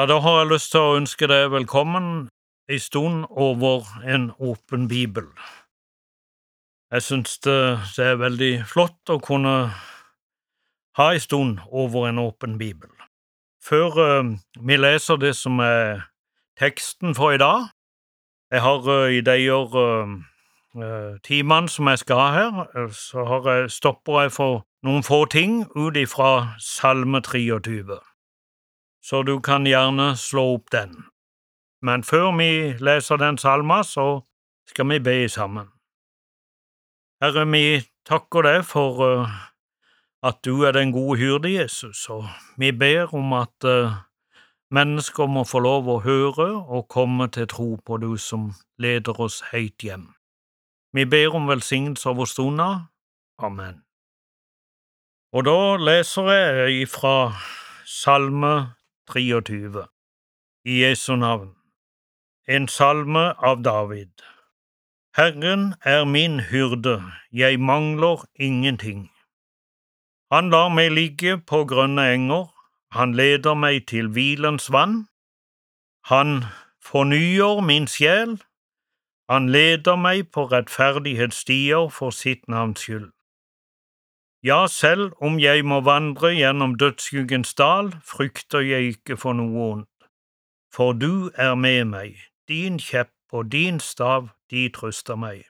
Ja, da har jeg lyst til å ønske deg velkommen ei stund over en åpen bibel. Jeg syns det, er veldig flott å kunne ha ei stund over en åpen bibel. Før uh, vi leser det som er teksten for i dag Jeg har uh, i de uh, timene som jeg skal ha her, så jeg, stopper jeg for noen få ting ut ifra Salme 23 så du kan gjerne slå opp den. Men før vi leser den salma, så skal vi be sammen. Herre, vi takker deg for uh, at du er den gode hyrde, Jesus, og vi ber om at uh, mennesker må få lov å høre og komme til tro på du som leder oss høyt hjem. Vi ber om velsignelse over stunda. Amen. Og da leser jeg ifra Salme 23 I Jesu navn En salme av David Herren er min hyrde, jeg mangler ingenting. Han lar meg ligge på grønne enger, han leder meg til hvilens vann. Han fornyer min sjel, han leder meg på rettferdighetsstier for sitt navns skyld. Ja, selv om jeg må vandre gjennom dødsskyggens dal, frykter jeg ikke for noe ondt, for du er med meg, din kjepp og din stav, de trøster meg.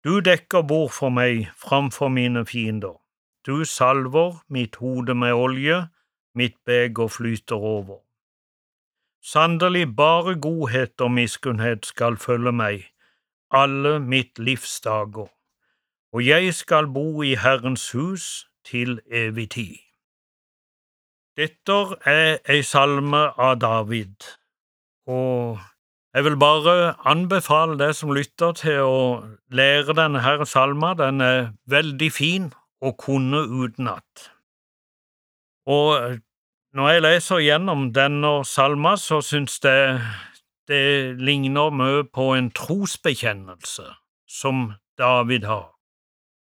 Du dekker bord for meg framfor mine fiender, du salver mitt hode med olje, mitt beger flyter over. Sannelig bare godhet og miskunnhet skal følge meg alle mitt livs dager og jeg skal bo i Herrens hus til evig tid. Dette er ei salme av David, og jeg vil bare anbefale deg som lytter til å lære denne her salma. Den er veldig fin å kunne utenat. Og når jeg leser gjennom denne salma, så syns jeg det ligner mye på en trosbekjennelse som David har.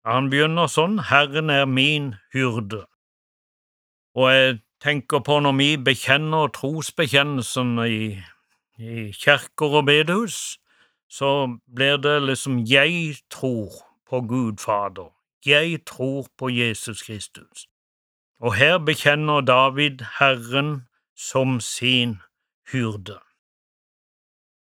Han begynner sånn, Herren er min hyrde. Og jeg tenker på når vi bekjenner trosbekjennelsen i, i kjerker og bedehus, så blir det liksom jeg tror på Gud Fader, jeg tror på Jesus Kristus. Og her bekjenner David Herren som sin hyrde.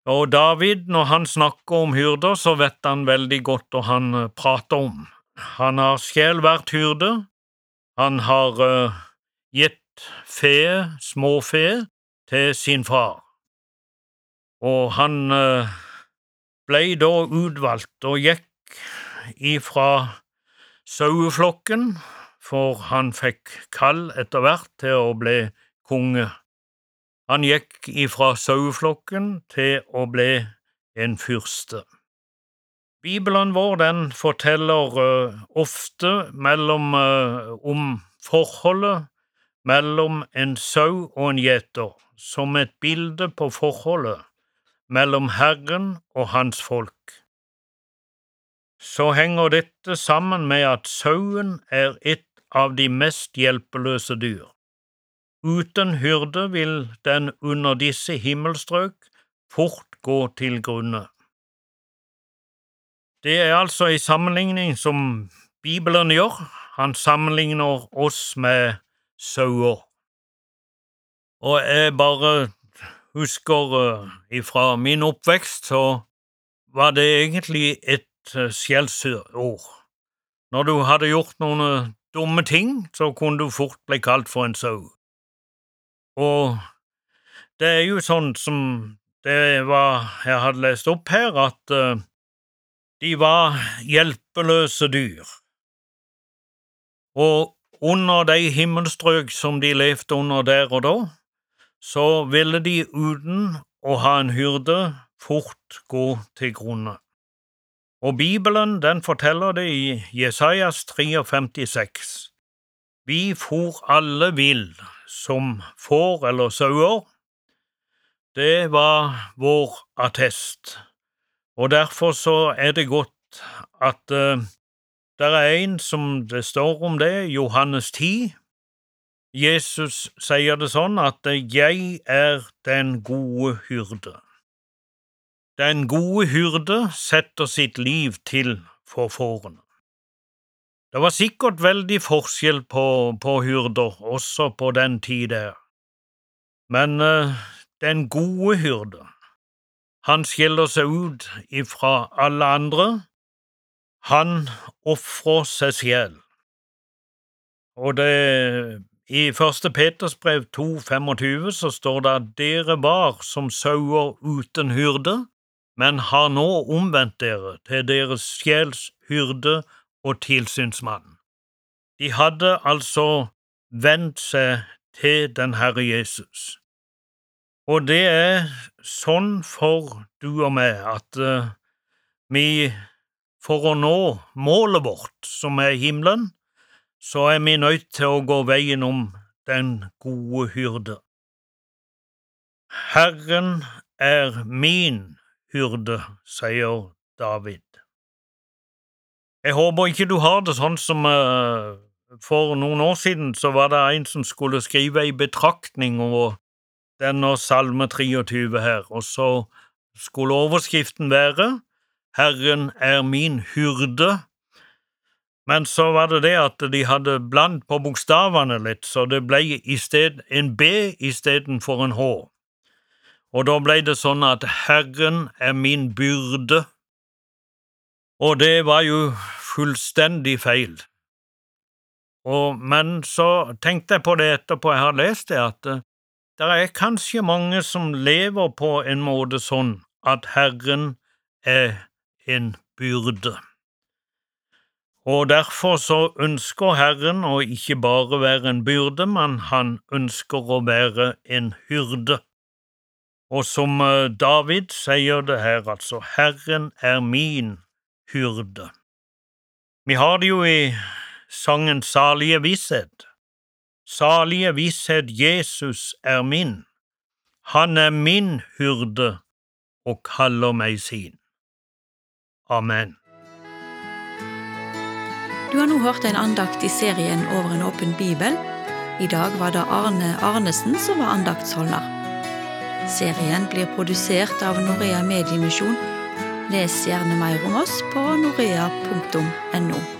Og David, når han snakker om hyrder, så vet han veldig godt hva han prater om. Han har sjel vært hyrde, han har uh, gitt fe, småfe, til sin far, og han uh, blei da utvalgt og gikk ifra saueflokken, for han fikk kall etter hvert til å bli konge. Han gikk ifra saueflokken til å bli en fyrste. Bibelen vår den forteller uh, ofte mellom, uh, om forholdet mellom en sau og en gjeter, som et bilde på forholdet mellom Herren og hans folk. Så henger dette sammen med at sauen er et av de mest hjelpeløse dyr. Uten hyrde vil den under disse himmelstrøk fort gå til grunne. Det er altså en sammenligning som Bibelen gjør. Han sammenligner oss med sauer. Og jeg bare husker uh, ifra min oppvekst, så var det egentlig et uh, skjellsord. Når du hadde gjort noen uh, dumme ting, så kunne du fort bli kalt for en sau. Og det er jo sånn som det var jeg hadde lest opp her, at de var hjelpeløse dyr, og under de himmelstrøk som de levde under der og da, så ville de uten å ha en hyrde fort gå til grunne. Og Bibelen den forteller det i Jesajas 53,6. Vi for alle vill som får eller sauer. Det var vår attest og derfor så er det godt at uh, det er en som det står om det, Johannes 10. Jesus sier det sånn at 'jeg er den gode hyrde'. Den gode hyrde setter sitt liv til for fårene. Det var sikkert veldig forskjell på, på hyrder, også på den tid der, men uh, den gode hyrde, han skiller seg ut ifra alle andre, han ofrer seg sjel. Og det i første Peters brev 2,25 så står det at dere var som sauer uten hyrde, men har nå omvendt dere til deres sjels hyrde og tilsynsmann. De hadde altså vendt seg til den Herre Jesus. Og det er sånn for du og meg at uh, vi, for å nå målet vårt, som er himmelen, så er vi nødt til å gå veien om den gode hyrde. Herren er min hyrde, sier David. Jeg håper ikke du har det sånn som uh, for noen år siden så var det en som skulle skrive ei betraktning over denne salme 23 her, og så skulle overskriften være Herren er min hyrde, men så var det det at de hadde blandt på bokstavene litt, så det ble sted en B istedenfor en H. Og da ble det sånn at Herren er min byrde, og det var jo fullstendig feil. Og, men så tenkte jeg på det etterpå jeg har lest det, at eh, det er kanskje mange som lever på en måte sånn at Herren er en byrde. Og derfor så ønsker Herren å ikke bare være en byrde, men han ønsker å være en hyrde. Og som eh, David sier det her, altså, Herren er min hyrde. Vi har det jo i sangen Salige visshet. Salige visshet, Jesus er min. Han er min hyrde og kaller meg sin. Amen. Du har nå hørt en andakt i serien Over en åpen bibel. I dag var det Arne Arnesen som var andaktsholder. Serien blir produsert av Norea Mediemisjon. Les gjerne mer om oss på norea.no.